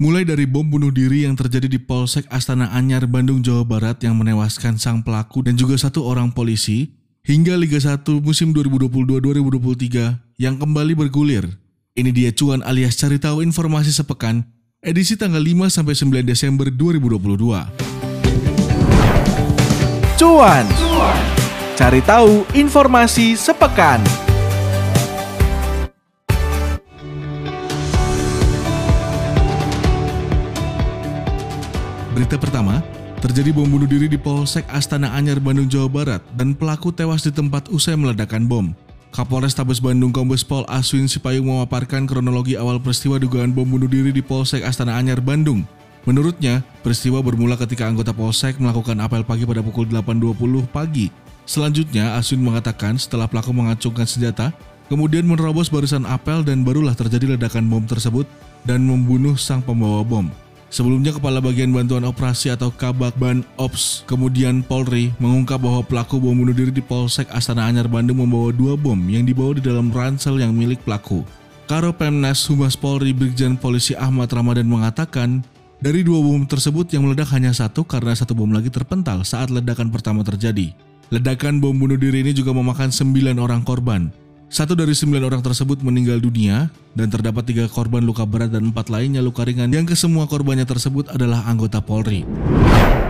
Mulai dari bom bunuh diri yang terjadi di Polsek Astana Anyar, Bandung, Jawa Barat yang menewaskan sang pelaku dan juga satu orang polisi, hingga Liga 1 musim 2022-2023 yang kembali bergulir. Ini dia cuan alias cari tahu informasi sepekan, edisi tanggal 5 sampai 9 Desember 2022. Cuan. Cari tahu informasi sepekan. Berita pertama, terjadi bom bunuh diri di Polsek Astana Anyar, Bandung, Jawa Barat dan pelaku tewas di tempat usai meledakan bom. Kapolres Tabes Bandung Kombes Pol Aswin Sipayung memaparkan kronologi awal peristiwa dugaan bom bunuh diri di Polsek Astana Anyar, Bandung. Menurutnya, peristiwa bermula ketika anggota Polsek melakukan apel pagi pada pukul 8.20 pagi. Selanjutnya, Aswin mengatakan setelah pelaku mengacungkan senjata, kemudian menerobos barisan apel dan barulah terjadi ledakan bom tersebut dan membunuh sang pembawa bom. Sebelumnya Kepala Bagian Bantuan Operasi atau Kabak Ban Ops, kemudian Polri mengungkap bahwa pelaku bom bunuh diri di Polsek Astana Anyar Bandung membawa dua bom yang dibawa di dalam ransel yang milik pelaku. Karo Pemnas Humas Polri Brigjen Polisi Ahmad Ramadan mengatakan, dari dua bom tersebut yang meledak hanya satu karena satu bom lagi terpental saat ledakan pertama terjadi. Ledakan bom bunuh diri ini juga memakan sembilan orang korban. Satu dari sembilan orang tersebut meninggal dunia dan terdapat tiga korban luka berat dan empat lainnya luka ringan yang kesemua korbannya tersebut adalah anggota Polri.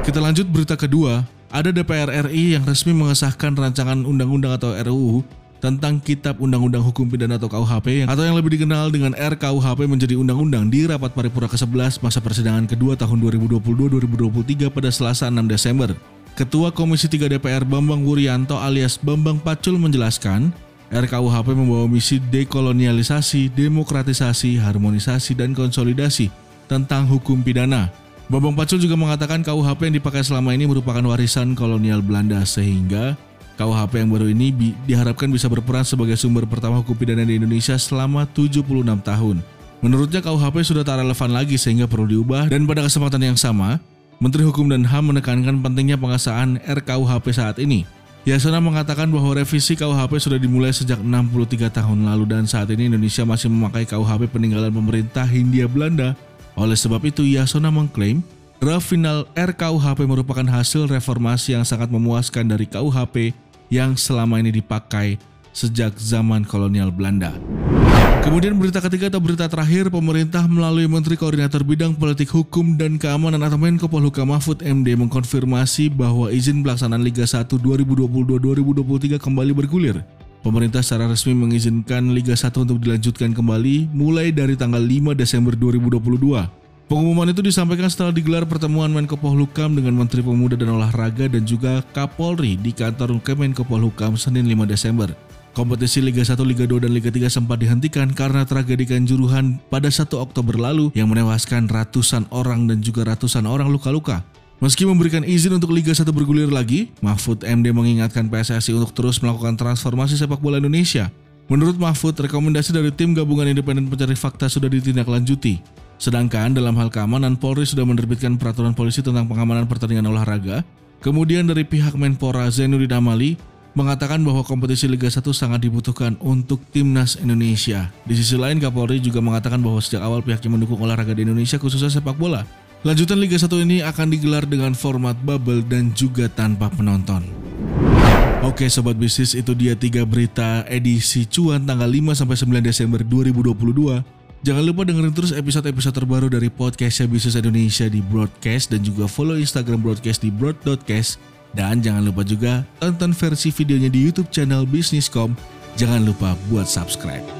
Kita lanjut berita kedua, ada DPR RI yang resmi mengesahkan rancangan undang-undang atau RUU tentang Kitab Undang-Undang Hukum Pidana atau KUHP atau yang lebih dikenal dengan RKUHP menjadi undang-undang di rapat paripurna ke-11 masa persidangan kedua tahun 2022-2023 pada Selasa 6 Desember. Ketua Komisi 3 DPR Bambang Wuryanto alias Bambang Pacul menjelaskan, RKUHP membawa misi dekolonialisasi, demokratisasi, harmonisasi, dan konsolidasi tentang hukum pidana. Bambang Pacul juga mengatakan KUHP yang dipakai selama ini merupakan warisan kolonial Belanda sehingga KUHP yang baru ini bi diharapkan bisa berperan sebagai sumber pertama hukum pidana di Indonesia selama 76 tahun. Menurutnya KUHP sudah tak relevan lagi sehingga perlu diubah dan pada kesempatan yang sama, Menteri Hukum dan HAM menekankan pentingnya pengesahan RKUHP saat ini Yasona mengatakan bahwa revisi KUHP sudah dimulai sejak 63 tahun lalu dan saat ini Indonesia masih memakai KUHP peninggalan pemerintah Hindia Belanda. Oleh sebab itu Yasona mengklaim draft final RKUHP merupakan hasil reformasi yang sangat memuaskan dari KUHP yang selama ini dipakai sejak zaman kolonial Belanda. Kemudian berita ketiga atau berita terakhir, pemerintah melalui Menteri Koordinator Bidang Politik Hukum dan Keamanan atau Menko Polhukam Mahfud MD mengkonfirmasi bahwa izin pelaksanaan Liga 1 2022-2023 kembali bergulir. Pemerintah secara resmi mengizinkan Liga 1 untuk dilanjutkan kembali mulai dari tanggal 5 Desember 2022. Pengumuman itu disampaikan setelah digelar pertemuan Menko Polhukam dengan Menteri Pemuda dan Olahraga dan juga Kapolri di kantor Kemenko Polhukam Senin 5 Desember. Kompetisi Liga 1, Liga 2, dan Liga 3 sempat dihentikan karena tragedi Kanjuruhan pada 1 Oktober lalu yang menewaskan ratusan orang dan juga ratusan orang luka-luka. Meski memberikan izin untuk Liga 1 bergulir lagi, Mahfud MD mengingatkan PSSI untuk terus melakukan transformasi sepak bola Indonesia. Menurut Mahfud, rekomendasi dari tim gabungan independen pencari fakta sudah ditindaklanjuti. Sedangkan dalam hal keamanan, Polri sudah menerbitkan peraturan polisi tentang pengamanan pertandingan olahraga. Kemudian dari pihak Menpora Zainuddin Amali mengatakan bahwa kompetisi Liga 1 sangat dibutuhkan untuk timnas Indonesia. Di sisi lain, Kapolri juga mengatakan bahwa sejak awal pihaknya mendukung olahraga di Indonesia khususnya sepak bola. Lanjutan Liga 1 ini akan digelar dengan format bubble dan juga tanpa penonton. Oke sobat bisnis itu dia tiga berita edisi cuan tanggal 5 sampai 9 Desember 2022. Jangan lupa dengerin terus episode-episode terbaru dari podcastnya Bisnis Indonesia di Broadcast dan juga follow Instagram Broadcast di broad.cast dan jangan lupa juga tonton versi videonya di YouTube channel Bisniscom. Jangan lupa buat subscribe.